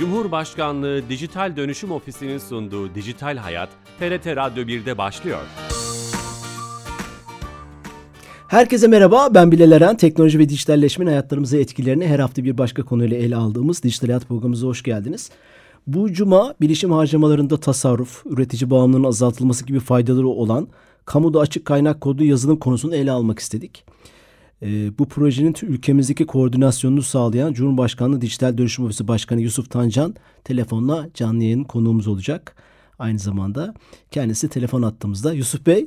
Cumhurbaşkanlığı Dijital Dönüşüm Ofisi'nin sunduğu Dijital Hayat, TRT Radyo 1'de başlıyor. Herkese merhaba, ben Bilal Eren. Teknoloji ve dijitalleşmenin hayatlarımıza etkilerini her hafta bir başka konuyla ele aldığımız Dijital Hayat programımıza hoş geldiniz. Bu cuma bilişim harcamalarında tasarruf, üretici bağımlılığının azaltılması gibi faydaları olan kamuda açık kaynak kodu yazılım konusunu ele almak istedik. Ee, bu projenin ülkemizdeki koordinasyonunu sağlayan Cumhurbaşkanlığı Dijital Dönüşüm Ofisi Başkanı Yusuf Tancan telefonla canlı yayın konuğumuz olacak. Aynı zamanda kendisi telefon attığımızda. Yusuf Bey.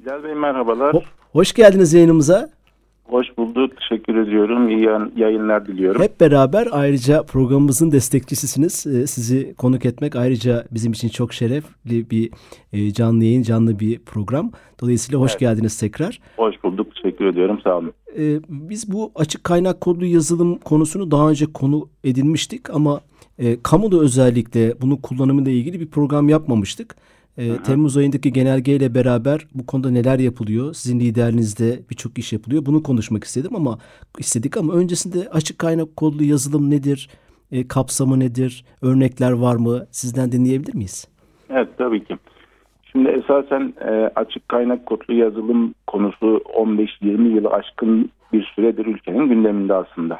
Bilal Bey merhabalar. Ho- hoş geldiniz yayınımıza. Hoş bulduk. Teşekkür ediyorum. İyi yayınlar diliyorum. Hep beraber ayrıca programımızın destekçisisiniz. Ee, sizi konuk etmek ayrıca bizim için çok şerefli bir e, canlı yayın, canlı bir program. Dolayısıyla hoş Evet. geldiniz tekrar. Hoş bulduk. Teşekkür ediyorum. Sağ olun. Ee, biz bu açık kaynak kodlu yazılım konusunu daha önce konu edinmiştik ama e, kamuda özellikle bunun kullanımıyla ilgili bir program yapmamıştık. E, Temmuz ayındaki genelgeyle beraber bu konuda neler yapılıyor? Sizin liderliğinizde birçok iş yapılıyor. Bunu konuşmak istedim ama istedik ama öncesinde açık kaynak kodlu yazılım nedir? E, kapsamı nedir? Örnekler var mı? Sizden dinleyebilir miyiz? Evet tabii ki. Şimdi esasen e, açık kaynak kodlu yazılım konusu 15-20 yılı aşkın bir süredir ülkenin gündeminde aslında.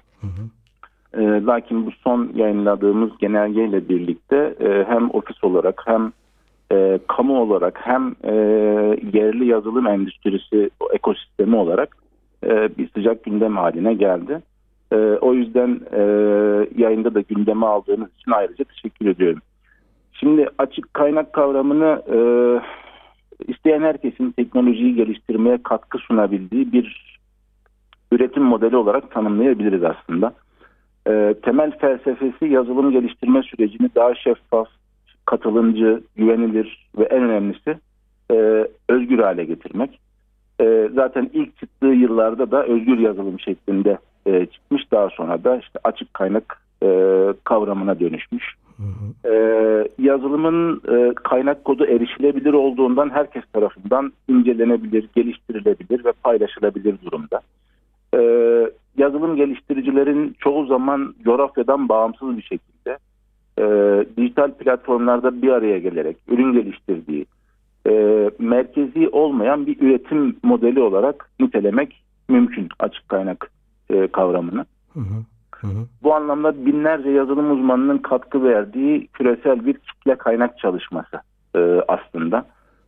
E, lakin bu son yayınladığımız genelgeyle birlikte e, hem ofis olarak hem e, kamu olarak hem e, yerli yazılım endüstrisi ekosistemi olarak e, bir sıcak gündem haline geldi. E, o yüzden e, yayında da gündeme aldığınız için ayrıca teşekkür ediyorum. Şimdi açık kaynak kavramını e, isteyen herkesin teknolojiyi geliştirmeye katkı sunabildiği bir üretim modeli olarak tanımlayabiliriz aslında. E, temel felsefesi yazılım geliştirme sürecini daha şeffaf, katılımcı, güvenilir ve en önemlisi e, özgür hale getirmek. E, zaten ilk çıktığı yıllarda da özgür yazılım şeklinde e, çıkmış. Daha sonra da işte açık kaynak e, kavramına dönüşmüş. E, yazılımın e, kaynak kodu erişilebilir olduğundan herkes tarafından incelenebilir, geliştirilebilir ve paylaşılabilir durumda. E, yazılım geliştiricilerin çoğu zaman coğrafyadan bağımsız bir şekilde e, dijital platformlarda bir araya gelerek ürün geliştirdiği, e, merkezi olmayan bir üretim modeli olarak nitelemek mümkün açık kaynak kavramını. Hı hı. Bu anlamda binlerce yazılım uzmanının katkı verdiği küresel bir kitle kaynak çalışması e, aslında.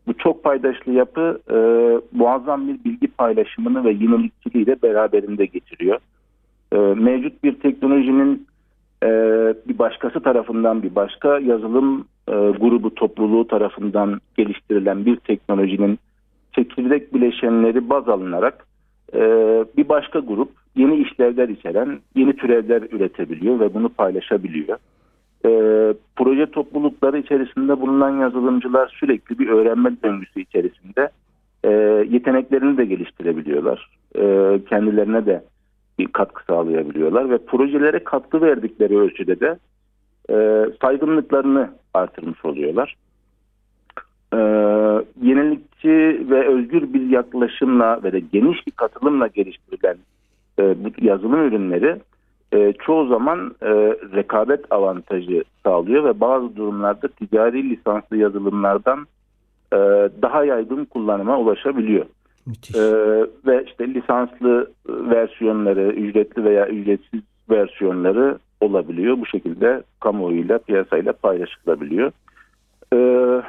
Bu çok paydaşlı yapı e, muazzam bir bilgi paylaşımını ve yenilikçiliği de beraberinde getiriyor. E, mevcut bir teknolojinin e, bir başkası tarafından bir başka yazılım e, grubu topluluğu tarafından geliştirilen bir teknolojinin çekirdek bileşenleri baz alınarak e, bir başka grup yeni işlevler içeren yeni türevler üretebiliyor ve bunu paylaşabiliyor. E, proje toplulukları içerisinde bulunan yazılımcılar sürekli bir öğrenme döngüsü içerisinde e, yeteneklerini de geliştirebiliyorlar. E, kendilerine de bir katkı sağlayabiliyorlar ve projelere katkı verdikleri ölçüde de e, saygınlıklarını artırmış oluyorlar. E, yenilikçi ve özgür bir yaklaşımla ve de geniş bir katılımla geliştirilen e, bu yazılım ürünleri e, çoğu zaman e, rekabet avantajı sağlıyor ve bazı durumlarda ticari lisanslı yazılımlardan e, daha yaygın kullanıma ulaşabiliyor. Müthiş. Ee, ve işte lisanslı versiyonları, ücretli veya ücretsiz versiyonları olabiliyor. Bu şekilde kamuoyuyla, piyasayla paylaşılabiliyor. Ee,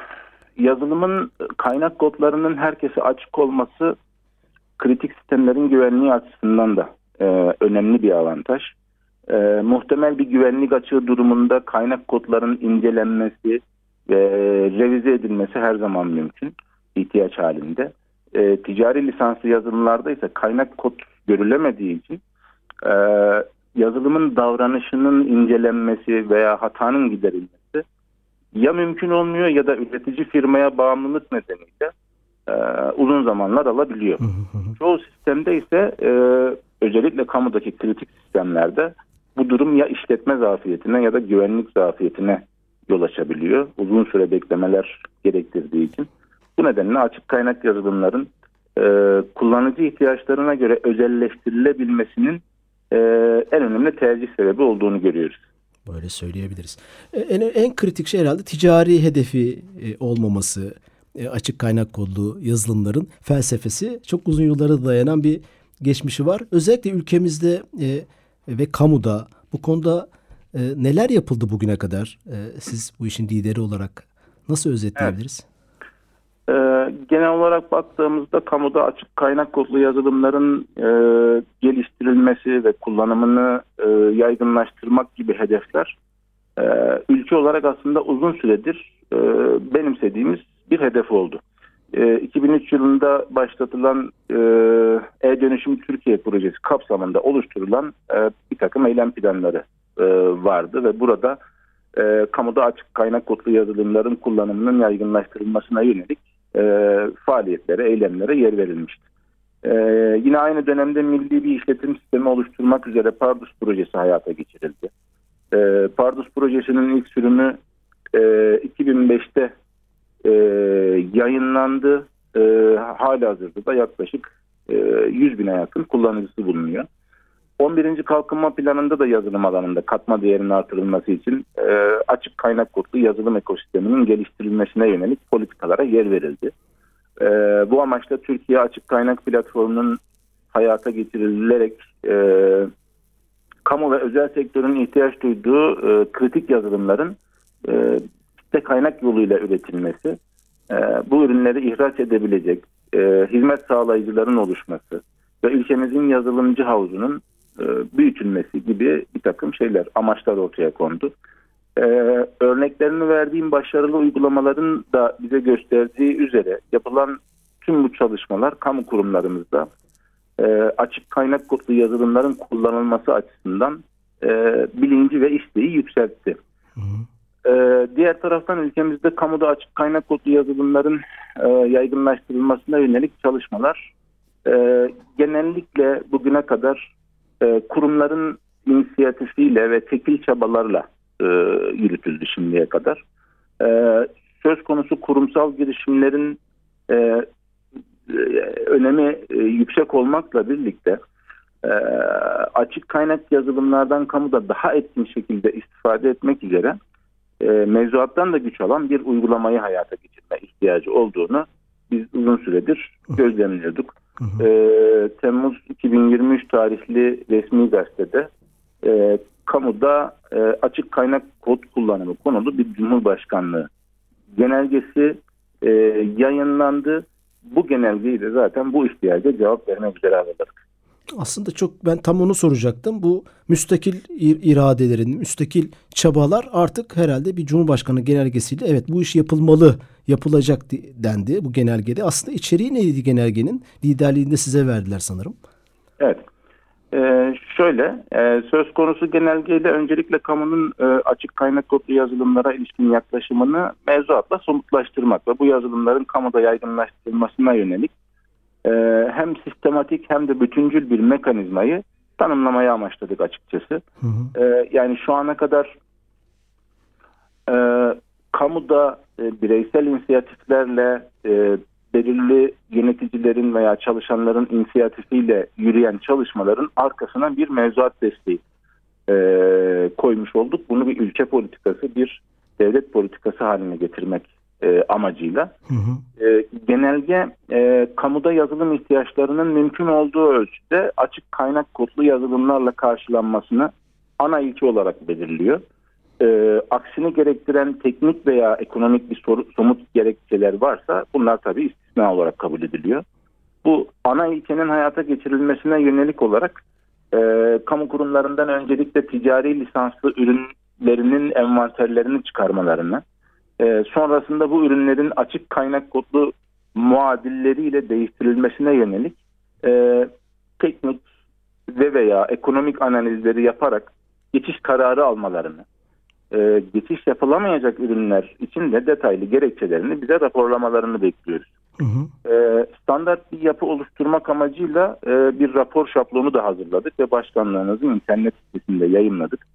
yazılımın kaynak kodlarının herkese açık olması kritik sistemlerin güvenliği açısından da e, önemli bir avantaj. E, muhtemel bir güvenlik açığı durumunda kaynak kodların incelenmesi ve revize edilmesi her zaman mümkün ihtiyaç halinde e, ticari lisanslı yazılımlarda ise kaynak kod görülemediği için e, yazılımın davranışının incelenmesi veya hatanın giderilmesi ya mümkün olmuyor ya da üretici firmaya bağımlılık nedeniyle e, uzun zamanlar alabiliyor. Çoğu sistemde ise e, özellikle kamudaki kritik sistemlerde bu durum ya işletme zafiyetine ya da güvenlik zafiyetine yol açabiliyor. Uzun süre beklemeler gerektirdiği için. Bu nedenle açık kaynak yazılımların e, kullanıcı ihtiyaçlarına göre özelleştirilebilmesinin e, en önemli tercih sebebi olduğunu görüyoruz. Böyle söyleyebiliriz. E, en, en kritik şey herhalde ticari hedefi e, olmaması, e, açık kaynak kodlu yazılımların felsefesi çok uzun yıllara dayanan bir geçmişi var. Özellikle ülkemizde e, ve kamuda bu konuda e, neler yapıldı bugüne kadar? E, siz bu işin lideri olarak nasıl özetleyebiliriz? Evet. Ee, genel olarak baktığımızda kamuda açık kaynak kodlu yazılımların e, geliştirilmesi ve kullanımını e, yaygınlaştırmak gibi hedefler e, ülke olarak aslında uzun süredir e, benimsediğimiz bir hedef oldu. E, 2003 yılında başlatılan e, E-Dönüşüm Türkiye projesi kapsamında oluşturulan e, bir takım eylem planları e, vardı ve burada e, kamuda açık kaynak kodlu yazılımların kullanımının yaygınlaştırılmasına yönelik e, faaliyetlere, eylemlere yer verilmişti. E, yine aynı dönemde milli bir işletim sistemi oluşturmak üzere Pardus projesi hayata geçirildi. E, Pardus projesinin ilk sürümü e, 2005'te e, yayınlandı. E, hala hazırda da yaklaşık e, 100 bine yakın kullanıcısı bulunuyor. 11. kalkınma planında da yazılım alanında katma değerinin artırılması için e, açık kaynak kodlu yazılım ekosisteminin geliştirilmesine yönelik politikalara yer verildi. E, bu amaçla Türkiye Açık Kaynak Platformu'nun hayata getirilerek e, kamu ve özel sektörün ihtiyaç duyduğu e, kritik yazılımların e, kitle kaynak yoluyla üretilmesi, e, bu ürünleri ihraç edebilecek e, hizmet sağlayıcıların oluşması ve ülkemizin yazılımcı havuzunun e, büyütülmesi gibi bir takım şeyler, amaçlar ortaya kondu. Örneklerini verdiğim başarılı uygulamaların da bize gösterdiği üzere yapılan tüm bu çalışmalar kamu kurumlarımızda açık kaynak kodlu yazılımların kullanılması açısından bilinci ve isteği yükseltti. Hı hı. E, diğer taraftan ülkemizde kamuda açık kaynak kodlu yazılımların e, yaygınlaştırılmasına yönelik çalışmalar e, genellikle bugüne kadar e, kurumların inisiyatifiyle ve tekil çabalarla e, yürütüldü şimdiye kadar. Söz konusu kurumsal girişimlerin önemi yüksek olmakla birlikte açık kaynak yazılımlardan kamuda daha etkin şekilde istifade etmek üzere e, mevzuattan da güç alan bir uygulamayı hayata geçirme ihtiyacı olduğunu biz uzun süredir gözlemliyorduk. Hı hı. E, Temmuz 2023 tarihli resmi gazetede e, kamuda e, açık kaynak kod kullanımı konulu bir Cumhurbaşkanlığı genelgesi e, yayınlandı. Bu genelgeyi de zaten bu ihtiyaca cevap vermek üzere hazırladık. Aslında çok ben tam onu soracaktım. Bu müstakil iradelerin, müstakil çabalar artık herhalde bir Cumhurbaşkanı genelgesiyle evet bu iş yapılmalı, yapılacak dendi bu genelgede. Aslında içeriği neydi genelgenin? Liderliğini de size verdiler sanırım. Evet. Ee, şöyle, e, söz konusu genelgeyle öncelikle kamunun e, açık kaynak kodlu yazılımlara ilişkin yaklaşımını mevzuatla somutlaştırmak ve bu yazılımların kamuda yaygınlaştırılmasına yönelik e, hem sistematik hem de bütüncül bir mekanizmayı tanımlamaya amaçladık açıkçası. Hı hı. E, yani şu ana kadar e, kamuda e, bireysel inisiyatiflerle e, belirli yöneticilerin veya çalışanların inisiyatifiyle yürüyen çalışmaların arkasına bir mevzuat desteği e, koymuş olduk. Bunu bir ülke politikası, bir devlet politikası haline getirmek e, amacıyla. Hı hı. E, genelge e, kamuda yazılım ihtiyaçlarının mümkün olduğu ölçüde açık kaynak kodlu yazılımlarla karşılanmasını ana ilke olarak belirliyor. E, aksini gerektiren teknik veya ekonomik bir soru, somut gerekçeler varsa bunlar tabii istisna olarak kabul ediliyor. Bu ana ilkenin hayata geçirilmesine yönelik olarak e, kamu kurumlarından öncelikle ticari lisanslı ürünlerinin envanterlerini çıkarmalarını, e, sonrasında bu ürünlerin açık kaynak kodlu muadilleriyle değiştirilmesine yönelik e, teknik ve veya ekonomik analizleri yaparak geçiş kararı almalarını, e, geçiş yapılamayacak ürünler için de detaylı gerekçelerini bize raporlamalarını bekliyoruz. Hı hı. E, standart bir yapı oluşturmak amacıyla e, bir rapor şablonu da hazırladık ve başkanlığımızın internet sitesinde yayınladık.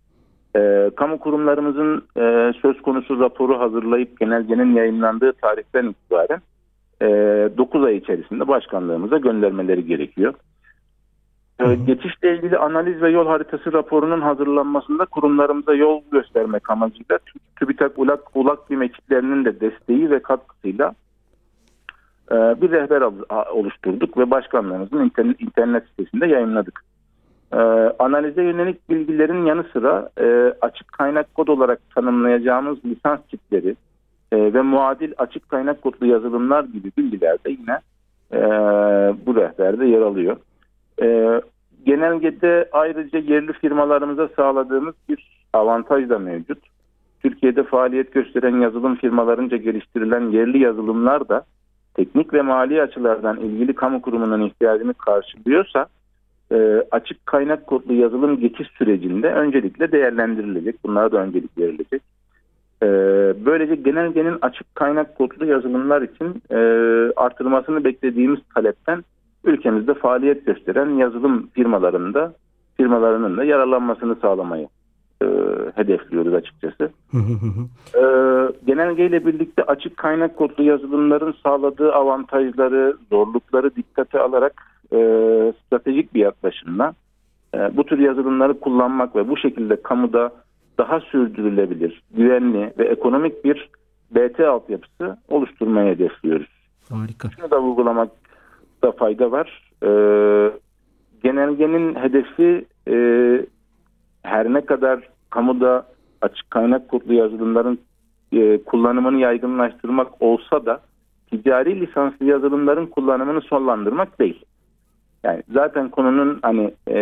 E, kamu kurumlarımızın e, söz konusu raporu hazırlayıp genelgenin yayınlandığı tarihten itibaren e, 9 ay içerisinde başkanlığımıza göndermeleri gerekiyor. E, geçişle ilgili analiz ve yol haritası raporunun hazırlanmasında kurumlarımıza yol göstermek amacıyla TÜBİTAK ULAK, ULAK BİM ekiplerinin de desteği ve katkısıyla e, bir rehber oluşturduk ve başkanlarımızın internet, internet sitesinde yayınladık. E, analize yönelik bilgilerin yanı sıra e, açık kaynak kod olarak tanımlayacağımız lisans tipleri e, ve muadil açık kaynak kodlu yazılımlar gibi bilgiler de yine e, bu rehberde yer alıyor. E, genelgede ayrıca yerli firmalarımıza sağladığımız bir avantaj da mevcut. Türkiye'de faaliyet gösteren yazılım firmalarınca geliştirilen yerli yazılımlar da teknik ve mali açılardan ilgili kamu kurumunun ihtiyacını karşılıyorsa e, açık kaynak kodlu yazılım geçiş sürecinde öncelikle değerlendirilecek. Bunlara da öncelik verilecek. E, böylece genelgenin açık kaynak kodlu yazılımlar için e, artırmasını beklediğimiz talepten ülkemizde faaliyet gösteren yazılım firmalarında firmalarının da yararlanmasını sağlamayı e, hedefliyoruz açıkçası. e, genelgeyle birlikte açık kaynak kodlu yazılımların sağladığı avantajları, zorlukları dikkate alarak e, stratejik bir yaklaşımla e, bu tür yazılımları kullanmak ve bu şekilde kamuda daha sürdürülebilir, güvenli ve ekonomik bir BT altyapısı oluşturmaya hedefliyoruz. Harika. Şunu da vurgulamakta fayda var. E, genelgenin hedefi e, her ne kadar kamuda açık kaynak kodlu yazılımların e, kullanımını yaygınlaştırmak olsa da ticari lisanslı yazılımların kullanımını sonlandırmak değil. Yani zaten konunun hani e,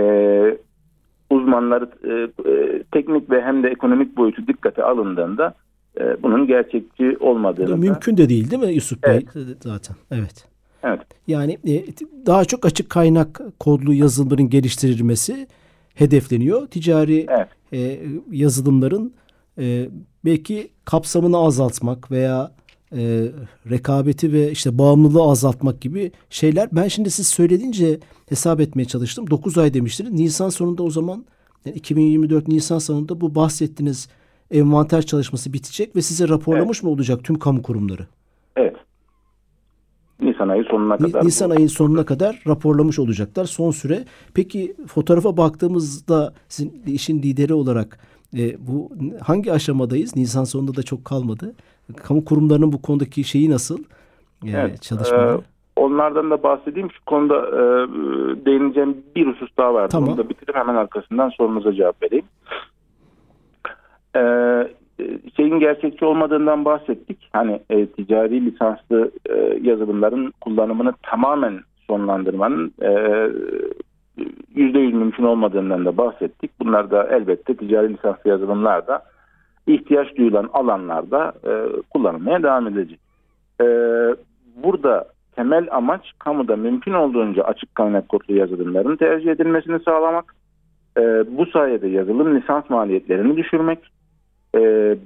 uzmanları e, e, teknik ve hem de ekonomik boyutu dikkate alındığında e, bunun gerçekçi olmadığını mümkün de değil değil mi Yusuf Bey evet. zaten evet. Evet. Yani e, daha çok açık kaynak kodlu yazılımların geliştirilmesi hedefleniyor. Ticari evet. e, yazılımların e, belki kapsamını azaltmak veya e, rekabeti ve işte bağımlılığı azaltmak gibi şeyler. Ben şimdi siz söylediğince hesap etmeye çalıştım. 9 ay demiştiniz. Nisan sonunda o zaman yani 2024 Nisan sonunda bu bahsettiğiniz envanter çalışması bitecek ve size raporlamış evet. mı olacak tüm kamu kurumları? Evet. Nisan ayı sonuna kadar. Nisan ayın sonuna kadar raporlamış olacaklar son süre. Peki fotoğrafa baktığımızda sizin işin lideri olarak e, bu hangi aşamadayız? Nisan sonunda da çok kalmadı. Kamu kurumlarının bu konudaki şeyi nasıl? E, evet, çalışmaları. E, onlardan da bahsedeyim. Şu konuda e, değineceğim bir husus daha var. Tamam. Onu da bitirip hemen arkasından sorunuza cevap vereyim. E, şeyin gerçekçi olmadığından bahsettik. Hani e, ticari lisanslı e, yazılımların kullanımını tamamen sonlandırmanın e, yüzde yüz mümkün olmadığından da bahsettik. Bunlar da elbette ticari lisanslı yazılımlar da ihtiyaç duyulan alanlarda e, kullanılmaya devam edecek. E, burada temel amaç kamuda mümkün olduğunca açık kaynak kodlu yazılımların tercih edilmesini sağlamak. E, bu sayede yazılım lisans maliyetlerini düşürmek, e,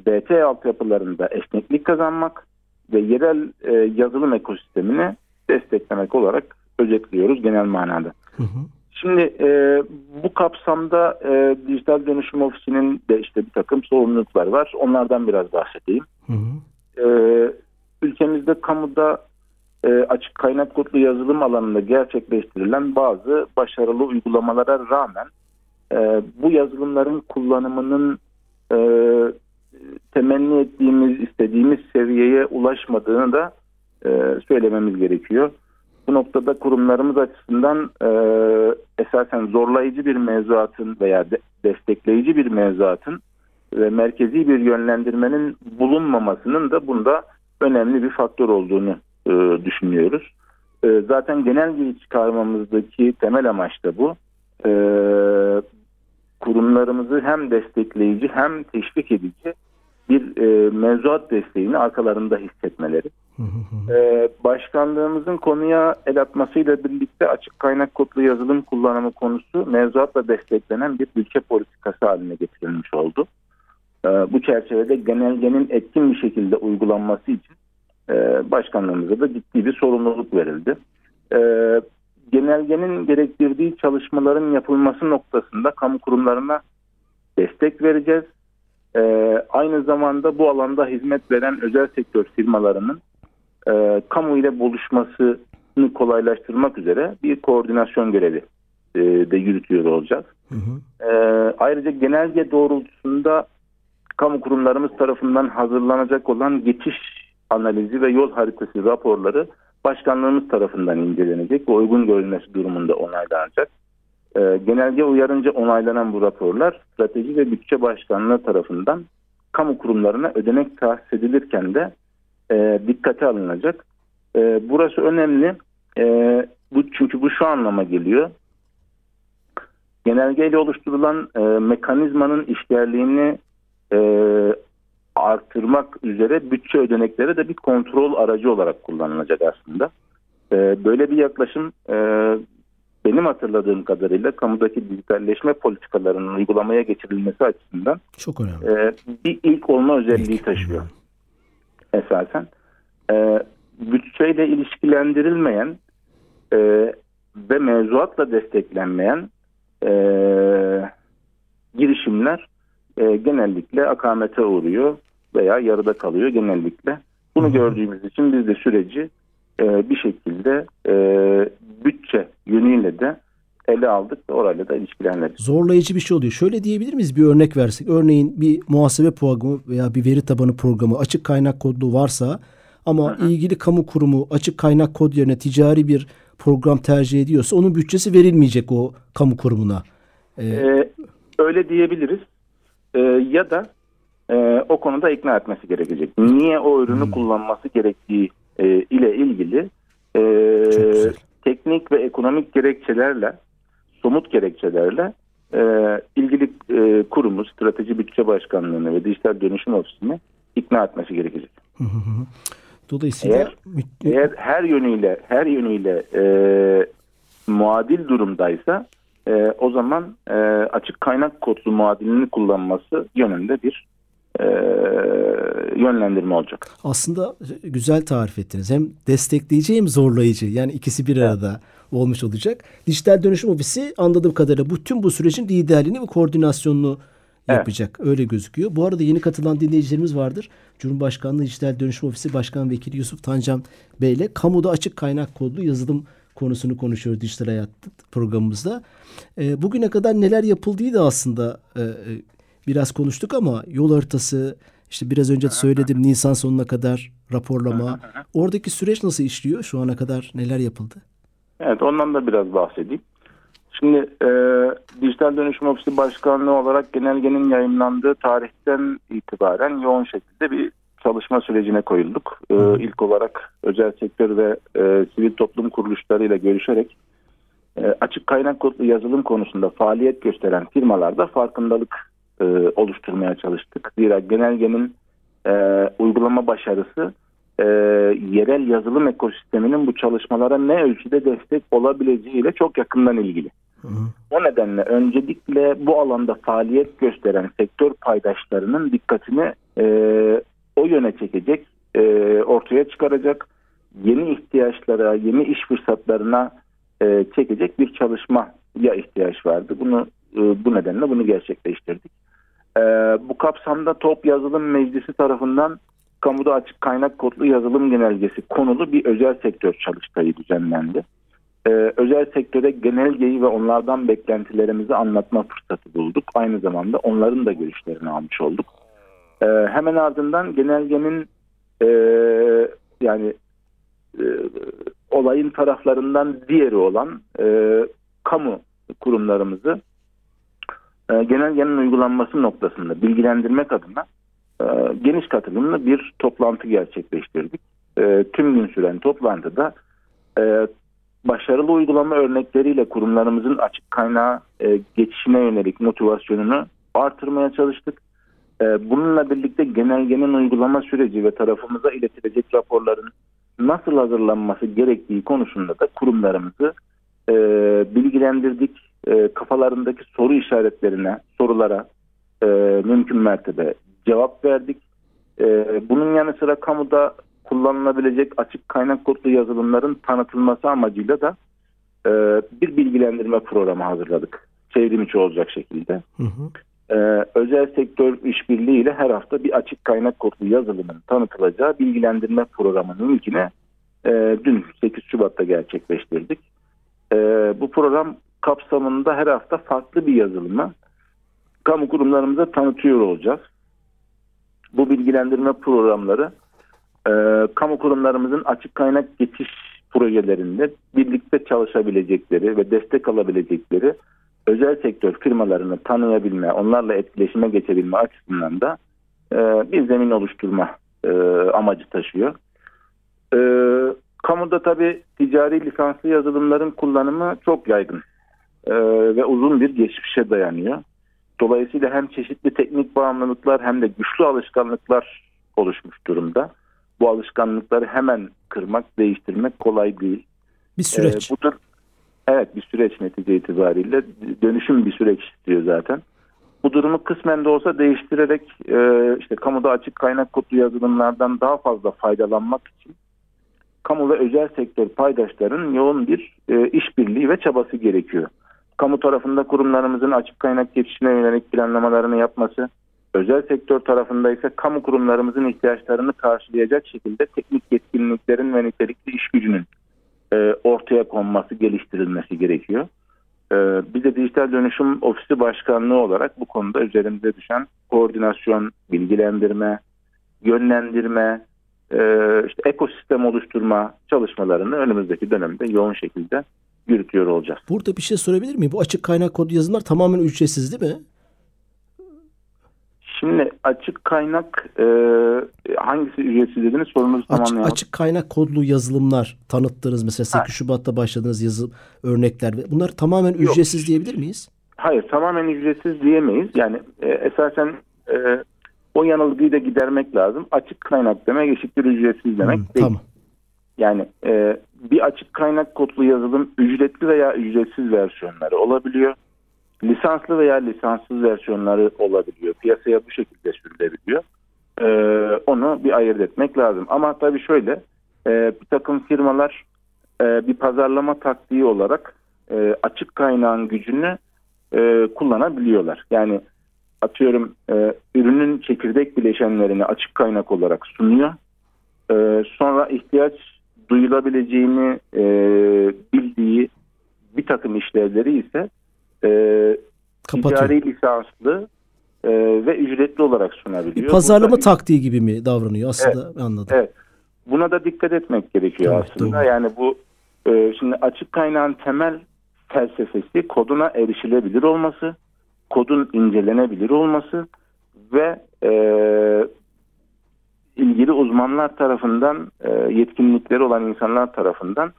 BT altyapılarında esneklik kazanmak ve yerel e, yazılım ekosistemini desteklemek olarak özetliyoruz genel manada. Hı hı. Şimdi e, bu kapsamda e, dijital dönüşüm ofisinin de işte bir takım sorumluluklar var. Onlardan biraz bahsedeyim. Hı hı. E, ülkemizde kamuda e, açık kaynak kodlu yazılım alanında gerçekleştirilen bazı başarılı uygulamalara rağmen e, bu yazılımların kullanımının e, temenni ettiğimiz, istediğimiz seviyeye ulaşmadığını da e, söylememiz gerekiyor. Bu noktada kurumlarımız açısından e, esasen zorlayıcı bir mevzuatın veya de, destekleyici bir mevzuatın ve merkezi bir yönlendirmenin bulunmamasının da bunda önemli bir faktör olduğunu e, düşünüyoruz. E, zaten genel çıkarmamızdaki temel amaç da bu. E, kurumlarımızı hem destekleyici hem teşvik edici bir e, mevzuat desteğini arkalarında hissetmeleri. ee, başkanlığımızın konuya el atmasıyla birlikte açık kaynak kodlu yazılım kullanımı konusu mevzuatla desteklenen bir ülke politikası haline getirilmiş oldu. Ee, bu çerçevede genelgenin etkin bir şekilde uygulanması için e, başkanlığımıza da ciddi bir sorumluluk verildi. Ee, genelgenin gerektirdiği çalışmaların yapılması noktasında kamu kurumlarına destek vereceğiz e, aynı zamanda bu alanda hizmet veren özel sektör firmalarının e, kamu ile buluşmasını kolaylaştırmak üzere bir koordinasyon görevi e, de yürütüyor olacağız. Hı hı. E, ayrıca genelge doğrultusunda kamu kurumlarımız tarafından hazırlanacak olan geçiş analizi ve yol haritası raporları başkanlığımız tarafından incelenecek ve uygun görülmesi durumunda onaylanacak. E, genelge uyarınca onaylanan bu raporlar strateji ve bütçe başkanlığı tarafından kamu kurumlarına ödenek tahsis edilirken de e, dikkate alınacak. E, burası önemli. E, bu çünkü bu şu anlama geliyor. Genelgeyle oluşturulan e, mekanizmanın işlerliğini e, artırmak üzere bütçe ödenekleri de bir kontrol aracı olarak kullanılacak aslında. E, böyle bir yaklaşım e, benim hatırladığım kadarıyla kamudaki dijitalleşme politikalarının uygulamaya geçirilmesi açısından Çok önemli. e, bir ilk olma özelliği İlk. taşıyor esasen. E, bütçeyle ilişkilendirilmeyen e, ve mevzuatla desteklenmeyen e, girişimler e, genellikle akamete uğruyor veya yarıda kalıyor genellikle. Bunu Hı hı. gördüğümüz için biz de süreci e, bir şekilde e, bütçe yönüyle de ele aldık ve orayla da ilişkilendirdik. Zorlayıcı bir şey oluyor. Şöyle diyebilir miyiz bir örnek versek? Örneğin bir muhasebe programı veya bir veri tabanı programı açık kaynak kodlu varsa ama ilgili kamu kurumu açık kaynak kod yerine ticari bir program tercih ediyorsa onun bütçesi verilmeyecek o kamu kurumuna. Ee, Ee, öyle diyebiliriz. Ee, ya da e, o konuda ikna etmesi gerekecek. Niye o ürünü kullanması gerektiği e, ile ilgili e, teknik ve ekonomik gerekçelerle, somut gerekçelerle e, ilgili e, kurumu, strateji bütçe başkanlığını ve dijital dönüşüm ofisini ikna etmesi gerekecek. hı hı hı. Dolayısıyla Eğer- Eğer her yönüyle her yönüyle e, muadil durumdaysa e, o zaman e, açık kaynak kodlu muadilini kullanması yönünde bir e, yönlendirme olacak. aslında güzel tarif ettiniz. Hem destekleyici hem zorlayıcı. Yani ikisi bir arada olmuş olacak. Dijital Dönüşüm Ofisi anladığım kadarıyla bu tüm bu sürecin liderliğini ve koordinasyonunu Evet. yapacak. Öyle gözüküyor. Bu arada yeni katılan dinleyicilerimiz vardır. Cumhurbaşkanlığı Dijital Dönüşüm Ofisi Başkan Vekili Yusuf Tancan Bey ile kamuda açık kaynak kodlu yazılım konusunu konuşuyoruz Dijital Hayat programımızda. E, bugüne kadar neler yapıldığı da aslında e, e, biraz konuştuk ama yol haritası, işte biraz önce söyledim Nisan sonuna kadar raporlama. Oradaki süreç nasıl işliyor? Şu ana kadar neler yapıldı? Evet ondan da biraz bahsedeyim. Şimdi e, Dijital Dönüşüm Ofisi Başkanlığı olarak genelgenin yayınlandığı tarihten itibaren yoğun şekilde bir çalışma sürecine koyulduk. E, ilk olarak özel sektör ve e, sivil toplum kuruluşlarıyla görüşerek e, açık kaynak kodlu yazılım konusunda faaliyet gösteren firmalarda farkındalık e, oluşturmaya çalıştık. Zira genelgenin e, uygulama başarısı e, yerel yazılım ekosisteminin bu çalışmalara ne ölçüde destek olabileceğiyle çok yakından ilgili. Hı hı. O nedenle öncelikle bu alanda faaliyet gösteren sektör paydaşlarının dikkatini e, o yöne çekecek, e, ortaya çıkaracak, yeni ihtiyaçlara, yeni iş fırsatlarına e, çekecek bir çalışmaya ihtiyaç vardı. Bunu e, bu nedenle bunu gerçekleştirdik. E, bu kapsamda Top Yazılım Meclisi tarafından kamuda açık kaynak kodlu yazılım genelgesi konulu bir özel sektör çalıştayı düzenlendi. Ee, özel sektöre genelgeyi ve onlardan beklentilerimizi anlatma fırsatı bulduk. Aynı zamanda onların da görüşlerini almış olduk. Ee, hemen ardından genelgenin e, yani e, olayın taraflarından diğeri olan e, kamu kurumlarımızı e, genelgenin uygulanması noktasında bilgilendirmek adına e, geniş katılımlı bir toplantı gerçekleştirdik. E, tüm gün süren toplantıda e, başarılı uygulama örnekleriyle kurumlarımızın açık kaynağa e, geçişine yönelik motivasyonunu artırmaya çalıştık. E, bununla birlikte genelgenin uygulama süreci ve tarafımıza iletilecek raporların nasıl hazırlanması gerektiği konusunda da kurumlarımızı e, bilgilendirdik. E, kafalarındaki soru işaretlerine, sorulara e, mümkün mertebe cevap verdik. E, bunun yanı sıra kamuda kullanılabilecek açık kaynak kodlu yazılımların tanıtılması amacıyla da e, bir bilgilendirme programı hazırladık. Çevrim içi olacak şekilde. Hı hı. E, özel sektör işbirliğiyle her hafta bir açık kaynak kodlu yazılımın tanıtılacağı bilgilendirme programının ilkini e, dün 8 Şubat'ta gerçekleştirdik. E, bu program kapsamında her hafta farklı bir yazılımı kamu kurumlarımıza tanıtıyor olacağız. Bu bilgilendirme programları e, kamu kurumlarımızın açık kaynak geçiş projelerinde birlikte çalışabilecekleri ve destek alabilecekleri özel sektör firmalarını tanıyabilme, onlarla etkileşime geçebilme açısından da e, bir zemin oluşturma e, amacı taşıyor. E, kamuda tabi ticari lisanslı yazılımların kullanımı çok yaygın e, ve uzun bir geçmişe dayanıyor. Dolayısıyla hem çeşitli teknik bağımlılıklar hem de güçlü alışkanlıklar oluşmuş durumda. Bu alışkanlıkları hemen kırmak, değiştirmek kolay değil. Bir süreç. Ee, bu da, evet bir süreç netice itibariyle dönüşüm bir süreç istiyor zaten. Bu durumu kısmen de olsa değiştirerek e, işte kamuda açık kaynak kodlu yazılımlardan daha fazla faydalanmak için kamu ve özel sektör paydaşların yoğun bir e, işbirliği ve çabası gerekiyor. Kamu tarafında kurumlarımızın açık kaynak geçişine yönelik planlamalarını yapması, özel sektör tarafında ise kamu kurumlarımızın ihtiyaçlarını karşılayacak şekilde teknik yetkinliklerin ve nitelikli iş gücünün e, ortaya konması, geliştirilmesi gerekiyor. E, biz de Dijital Dönüşüm Ofisi Başkanlığı olarak bu konuda üzerimize düşen koordinasyon, bilgilendirme, yönlendirme, e, işte ekosistem oluşturma çalışmalarını önümüzdeki dönemde yoğun şekilde yürütüyor olacağız. Burada bir şey sorabilir miyim? Bu açık kaynak kodu yazılımlar tamamen ücretsiz değil mi? Şimdi açık kaynak e, hangisi ücretsiz dediniz sorunuzu Açık, tamamlayalım. açık kaynak kodlu yazılımlar tanıttığınız mesela 8 Ha. Şubat'ta başladığınız yazı örnekler bunlar tamamen ücretsiz diyebilir miyiz? Hayır tamamen ücretsiz diyemeyiz. Yani e, esasen e, o yanılgıyı da gidermek lazım. Açık kaynak demek eşittir ücretsiz demek Hmm, değil. tamam. Yani e, bir açık kaynak kodlu yazılım ücretli veya ücretsiz versiyonları olabiliyor. Lisanslı veya lisanssız versiyonları olabiliyor. Piyasaya bu şekilde sürülebiliyor. E, onu bir ayırt etmek lazım. Ama tabii şöyle e, bir takım firmalar e, bir pazarlama taktiği olarak e, açık kaynağın gücünü e, kullanabiliyorlar. Yani atıyorum e, ürünün çekirdek bileşenlerini açık kaynak olarak sunuyor. E, sonra ihtiyaç duyulabileceğini e, bildiği bir takım işlevleri ise e, Kapatıyor. ticari lisanslı e, ve ücretli olarak sunabiliyor. Bir pazarlama Burada- taktiği gibi mi davranıyor aslında anladım. Evet. Buna da dikkat etmek gerekiyor Evet, aslında. doğru. Yani bu e, şimdi açık kaynağın temel felsefesi koduna erişilebilir olması, kodun incelenebilir olması ve e, ilgili uzmanlar tarafından e, yetkinlikleri olan insanlar tarafından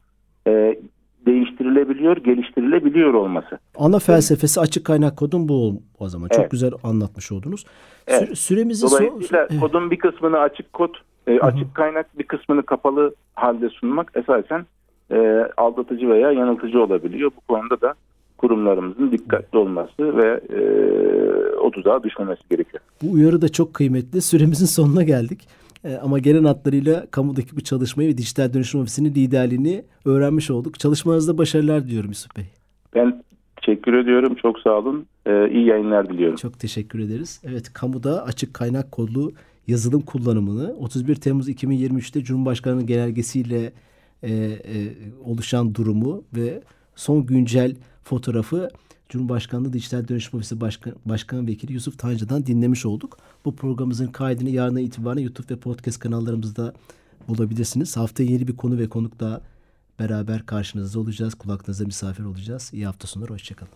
e, değiştirilebiliyor, geliştirilebiliyor olması. Ana felsefesi açık kaynak kodun bu o zaman. Çok Evet. güzel anlatmış oldunuz. Evet. Süre- süremizi so- Dolayısıyla Evet. kodun bir kısmını açık kod, e, açık kaynak bir kısmını kapalı halde sunmak esasen e, aldatıcı veya yanıltıcı olabiliyor. Bu konuda da kurumlarımızın dikkatli olması ve e, o tuzağa düşmemesi gerekiyor. Bu uyarı da çok kıymetli. Süremizin sonuna geldik. Ee, ama gelen hatlarıyla kamudaki bu çalışmayı ve Dijital Dönüşüm Ofisi'nin liderliğini öğrenmiş olduk. Çalışmanızda başarılar diliyorum Yusuf Bey. Ben teşekkür ediyorum. Çok sağ olun. E, iyi yayınlar diliyorum. Çok teşekkür ederiz. Evet, kamuda açık kaynak kodlu yazılım kullanımını 31 Temmuz 2023'te Cumhurbaşkanı'nın genelgesiyle e, e, oluşan durumu ve son güncel fotoğrafı Cumhurbaşkanlığı Dijital Dönüşüm Ofisi Başkan, Başkan Vekili Yusuf Tancı'dan dinlemiş olduk. Bu programımızın kaydını yarına itibaren YouTube ve podcast kanallarımızda bulabilirsiniz. Haftaya yeni bir konu ve konukla beraber karşınızda olacağız. Kulaklarınızda misafir olacağız. İyi hafta sonları. Hoşçakalın.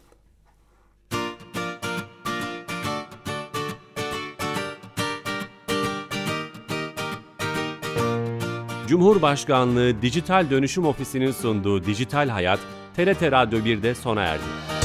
Cumhurbaşkanlığı Dijital Dönüşüm Ofisi'nin sunduğu Dijital Hayat, TRT Radyo 1'de sona erdi.